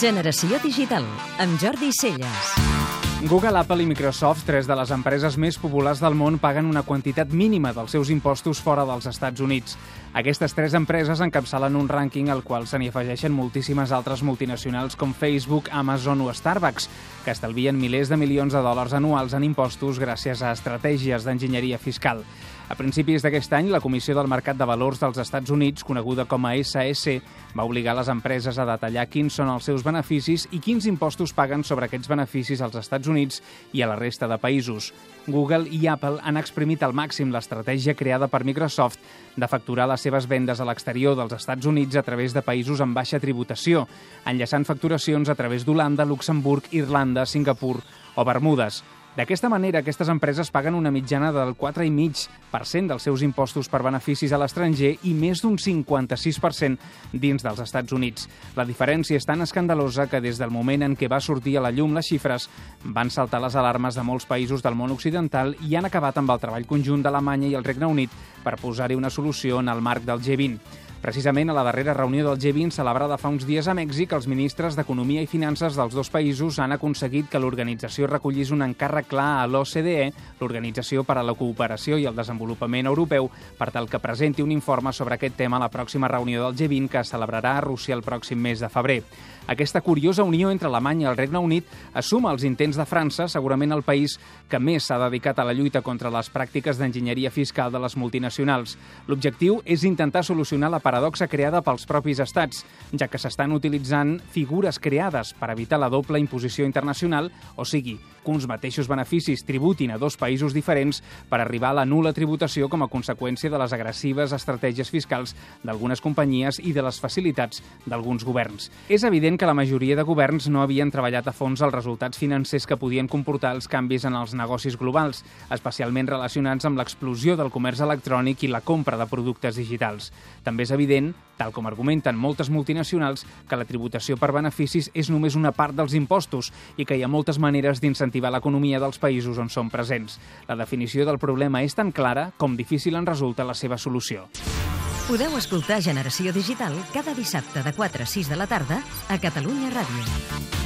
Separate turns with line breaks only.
Generació Digital, amb Jordi Celles.
Google, Apple i Microsoft, tres de les empreses més populars del món, paguen una quantitat mínima dels seus impostos fora dels Estats Units. Aquestes tres empreses encapçalen un rànquing al qual se n'hi afegeixen moltíssimes altres multinacionals com Facebook, Amazon o Starbucks, que estalvien milers de milions de dòlars anuals en impostos gràcies a estratègies d'enginyeria fiscal. A principis d'aquest any, la Comissió del Mercat de Valors dels Estats Units, coneguda com a SEC, va obligar les empreses a detallar quins són els seus beneficis i quins impostos paguen sobre aquests beneficis als Estats Units i a la resta de països. Google i Apple han exprimit al màxim l'estratègia creada per Microsoft de facturar les seves vendes a l'exterior dels Estats Units a través de països amb baixa tributació, enllaçant facturacions a través d'Holanda, Luxemburg, Irlanda, Singapur o Bermudes. D'aquesta manera, aquestes empreses paguen una mitjana del 4,5% dels seus impostos per beneficis a l'estranger i més d'un 56% dins dels Estats Units. La diferència és tan escandalosa que des del moment en què va sortir a la llum les xifres van saltar les alarmes de molts països del món occidental i han acabat amb el treball conjunt d'Alemanya i el Regne Unit per posar-hi una solució en el marc del G20. Precisament a la darrera reunió del G20 celebrada fa uns dies a Mèxic, els ministres d'Economia i Finances dels dos països han aconseguit que l'organització recollís un encàrrec clar a l'OCDE, l'Organització per a la Cooperació i el Desenvolupament Europeu, per tal que presenti un informe sobre aquest tema a la pròxima reunió del G20 que es celebrarà a Rússia el pròxim mes de febrer. Aquesta curiosa unió entre Alemanya i el Regne Unit assuma els intents de França, segurament el país que més s'ha dedicat a la lluita contra les pràctiques d'enginyeria fiscal de les multinacionals. L'objectiu és intentar solucionar la paradoxa creada pels propis estats, ja que s'estan utilitzant figures creades per evitar la doble imposició internacional, o sigui, que uns mateixos beneficis tributin a dos països diferents per arribar a la nula tributació com a conseqüència de les agressives estratègies fiscals d'algunes companyies i de les facilitats d'alguns governs. És evident que la majoria de governs no havien treballat a fons els resultats financers que podien comportar els canvis en els negocis globals, especialment relacionats amb l'explosió del comerç electrònic i la compra de productes digitals. També és evident, tal com argumenten moltes multinacionals, que la tributació per beneficis és només una part dels impostos i que hi ha moltes maneres d'incentivar l'economia dels països on són presents. La definició del problema és tan clara com difícil en resulta la seva solució.
Podeu escoltar Generació Digital cada dissabte de 4 a 6 de la tarda a Catalunya Ràdio.